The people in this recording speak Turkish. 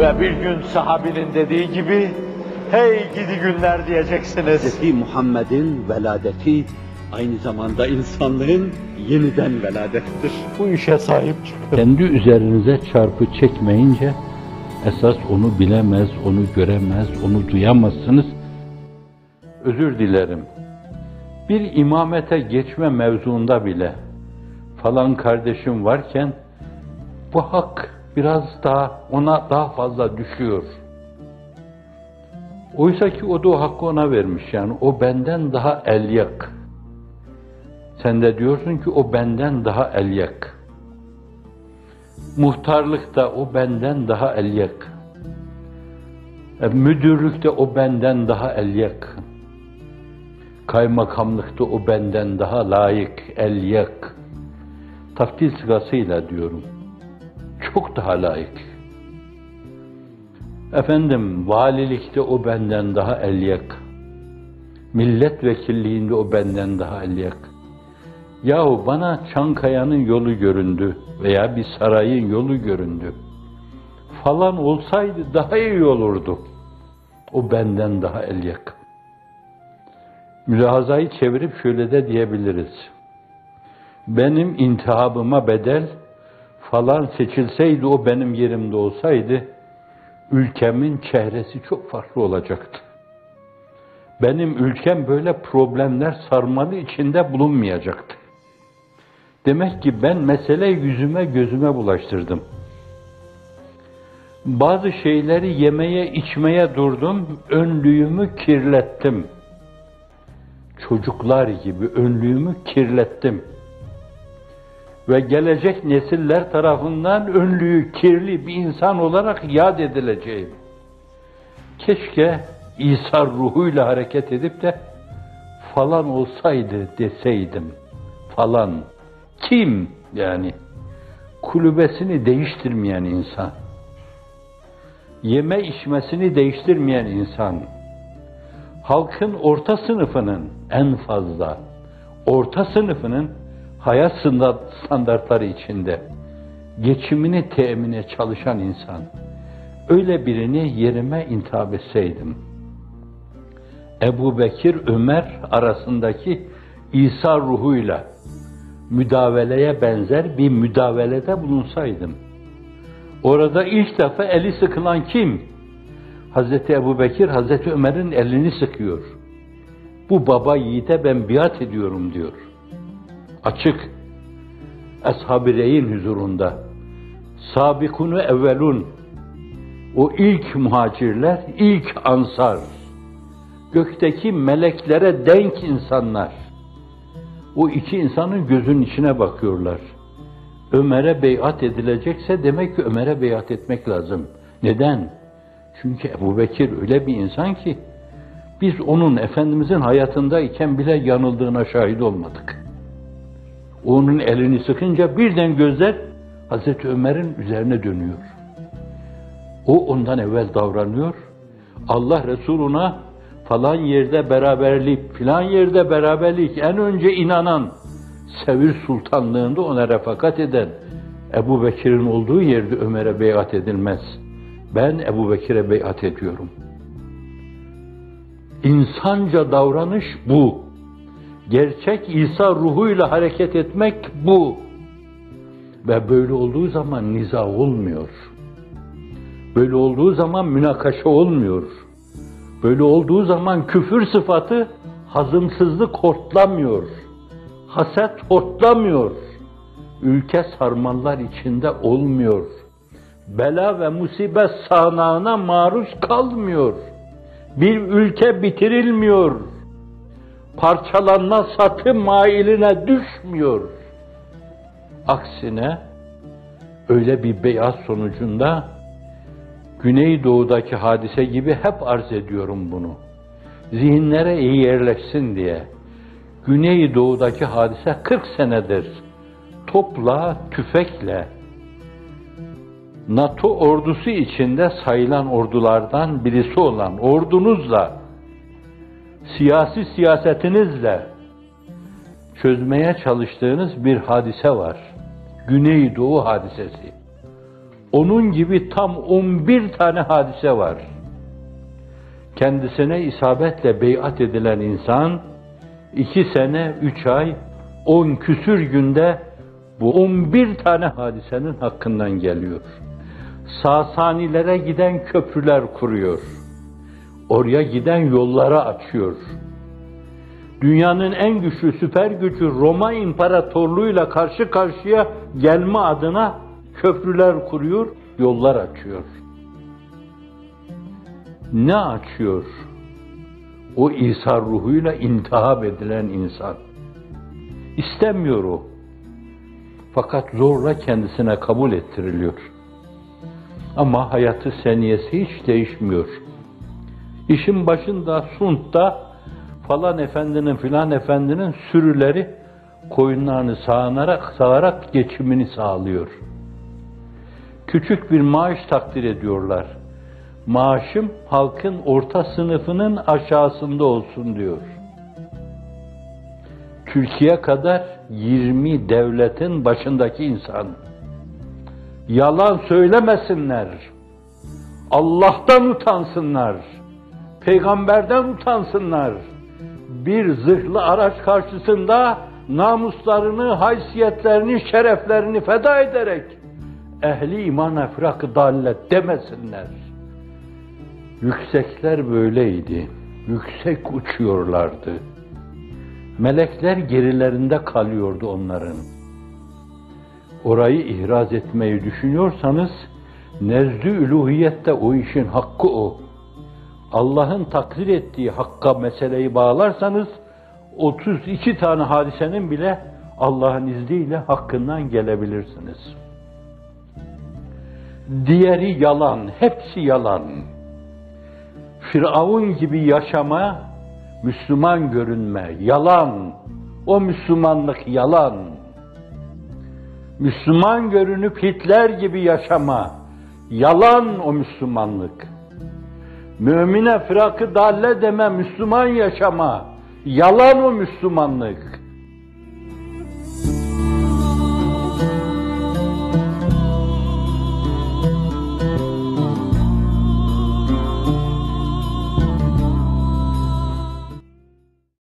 Ve bir gün sahabinin dediği gibi, hey gidi günler diyeceksiniz. Hz. Muhammed'in veladeti aynı zamanda insanlığın yeniden veladettir. Bu işe sahip çıkın. Kendi üzerinize çarpı çekmeyince esas onu bilemez, onu göremez, onu duyamazsınız. Özür dilerim. Bir imamete geçme mevzuunda bile falan kardeşim varken bu hak biraz daha ona daha fazla düşüyor. Oysa ki o da o hakkı ona vermiş yani o benden daha elyak. Sen de diyorsun ki o benden daha elyak. Muhtarlıkta o benden daha elyak. E, müdürlükte o benden daha elyak. Kaymakamlıkta o benden daha layık, elyak. Taftil sırasıyla diyorum. Çok daha layık. Efendim, valilikte o benden daha elyak. Milletvekilliğinde o benden daha elyak. Yahu bana Çankaya'nın yolu göründü veya bir sarayın yolu göründü. Falan olsaydı daha iyi olurdu. O benden daha elyak. Mülahazayı çevirip şöyle de diyebiliriz. Benim intihabıma bedel falan seçilseydi o benim yerimde olsaydı ülkemin çehresi çok farklı olacaktı. Benim ülkem böyle problemler sarmalı içinde bulunmayacaktı. Demek ki ben meseleyi yüzüme gözüme bulaştırdım. Bazı şeyleri yemeye içmeye durdum, önlüğümü kirlettim. Çocuklar gibi önlüğümü kirlettim. Ve gelecek nesiller tarafından önlüğü kirli bir insan olarak yad edileceğim. Keşke İsa ruhuyla hareket edip de falan olsaydı deseydim. Falan. Kim yani? Kulübesini değiştirmeyen insan. Yeme içmesini değiştirmeyen insan. Halkın orta sınıfının en fazla orta sınıfının hayat standartları içinde geçimini temine çalışan insan. Öyle birini yerime intihap etseydim. Ebu Bekir, Ömer arasındaki İsa ruhuyla müdaveleye benzer bir müdavelede bulunsaydım. Orada ilk defa eli sıkılan kim? Hazreti Ebu Bekir, Hazreti Ömer'in elini sıkıyor. Bu baba yiğide ben biat ediyorum diyor. Açık. Ashab-ı Reyin huzurunda. Sabikunu evvelun. O ilk muhacirler, ilk ansar. Gökteki meleklere denk insanlar. O iki insanın gözünün içine bakıyorlar. Ömer'e beyat edilecekse demek ki Ömer'e beyat etmek lazım. Neden? Çünkü Ebu Bekir öyle bir insan ki biz onun Efendimizin hayatındayken bile yanıldığına şahit olmadık. Onun elini sıkınca birden gözler Hazreti Ömer'in üzerine dönüyor. O ondan evvel davranıyor. Allah Resuluna falan yerde beraberlik, filan yerde beraberlik, en önce inanan, Sevir Sultanlığında ona refakat eden, Ebu Bekir'in olduğu yerde Ömer'e beyat edilmez. Ben Ebu Bekir'e beyat ediyorum. İnsanca davranış bu. Gerçek İsa ruhuyla hareket etmek bu. Ve böyle olduğu zaman niza olmuyor. Böyle olduğu zaman münakaşa olmuyor. Böyle olduğu zaman küfür sıfatı hazımsızlık hortlamıyor. Haset hortlamıyor. Ülke sarmallar içinde olmuyor. Bela ve musibet sanağına maruz kalmıyor. Bir ülke bitirilmiyor. Parçalanma satı mailine düşmüyor. Aksine öyle bir beyaz sonucunda Güneydoğu'daki hadise gibi hep arz ediyorum bunu. Zihinlere iyi yerleşsin diye. Güneydoğu'daki hadise 40 senedir topla, tüfekle, NATO ordusu içinde sayılan ordulardan birisi olan ordunuzla, siyasi siyasetinizle çözmeye çalıştığınız bir hadise var. Güneydoğu hadisesi. Onun gibi tam 11 tane hadise var. Kendisine isabetle beyat edilen insan, iki sene, üç ay, on küsür günde bu 11 tane hadisenin hakkından geliyor. Sasanilere giden köprüler kuruyor. Oraya giden yolları açıyor. Dünyanın en güçlü süper gücü Roma İmparatorluğu'yla karşı karşıya gelme adına köprüler kuruyor, yollar açıyor. Ne açıyor? O İsa ruhuyla intihap edilen insan. İstemiyor o. Fakat zorla kendisine kabul ettiriliyor. Ama hayatı seniyesi hiç değişmiyor. İşin başında Sunt'ta falan efendinin filan efendinin sürüleri koyunlarını sağanarak, sağarak geçimini sağlıyor. Küçük bir maaş takdir ediyorlar. Maaşım halkın orta sınıfının aşağısında olsun diyor. Türkiye kadar 20 devletin başındaki insan. Yalan söylemesinler. Allah'tan utansınlar. Peygamberden utansınlar. Bir zırhlı araç karşısında namuslarını, haysiyetlerini, şereflerini feda ederek ehli iman efrak dallet demesinler. Yüksekler böyleydi. Yüksek uçuyorlardı. Melekler gerilerinde kalıyordu onların. Orayı ihraz etmeyi düşünüyorsanız, nezdü üluhiyette o işin hakkı o. Allah'ın takdir ettiği hakka meseleyi bağlarsanız, 32 tane hadisenin bile Allah'ın izniyle hakkından gelebilirsiniz. Diğeri yalan, hepsi yalan. Firavun gibi yaşama, Müslüman görünme, yalan. O Müslümanlık yalan. Müslüman görünüp Hitler gibi yaşama, yalan o Müslümanlık. Mümine fırakı dalle deme, Müslüman yaşama, yalan o Müslümanlık.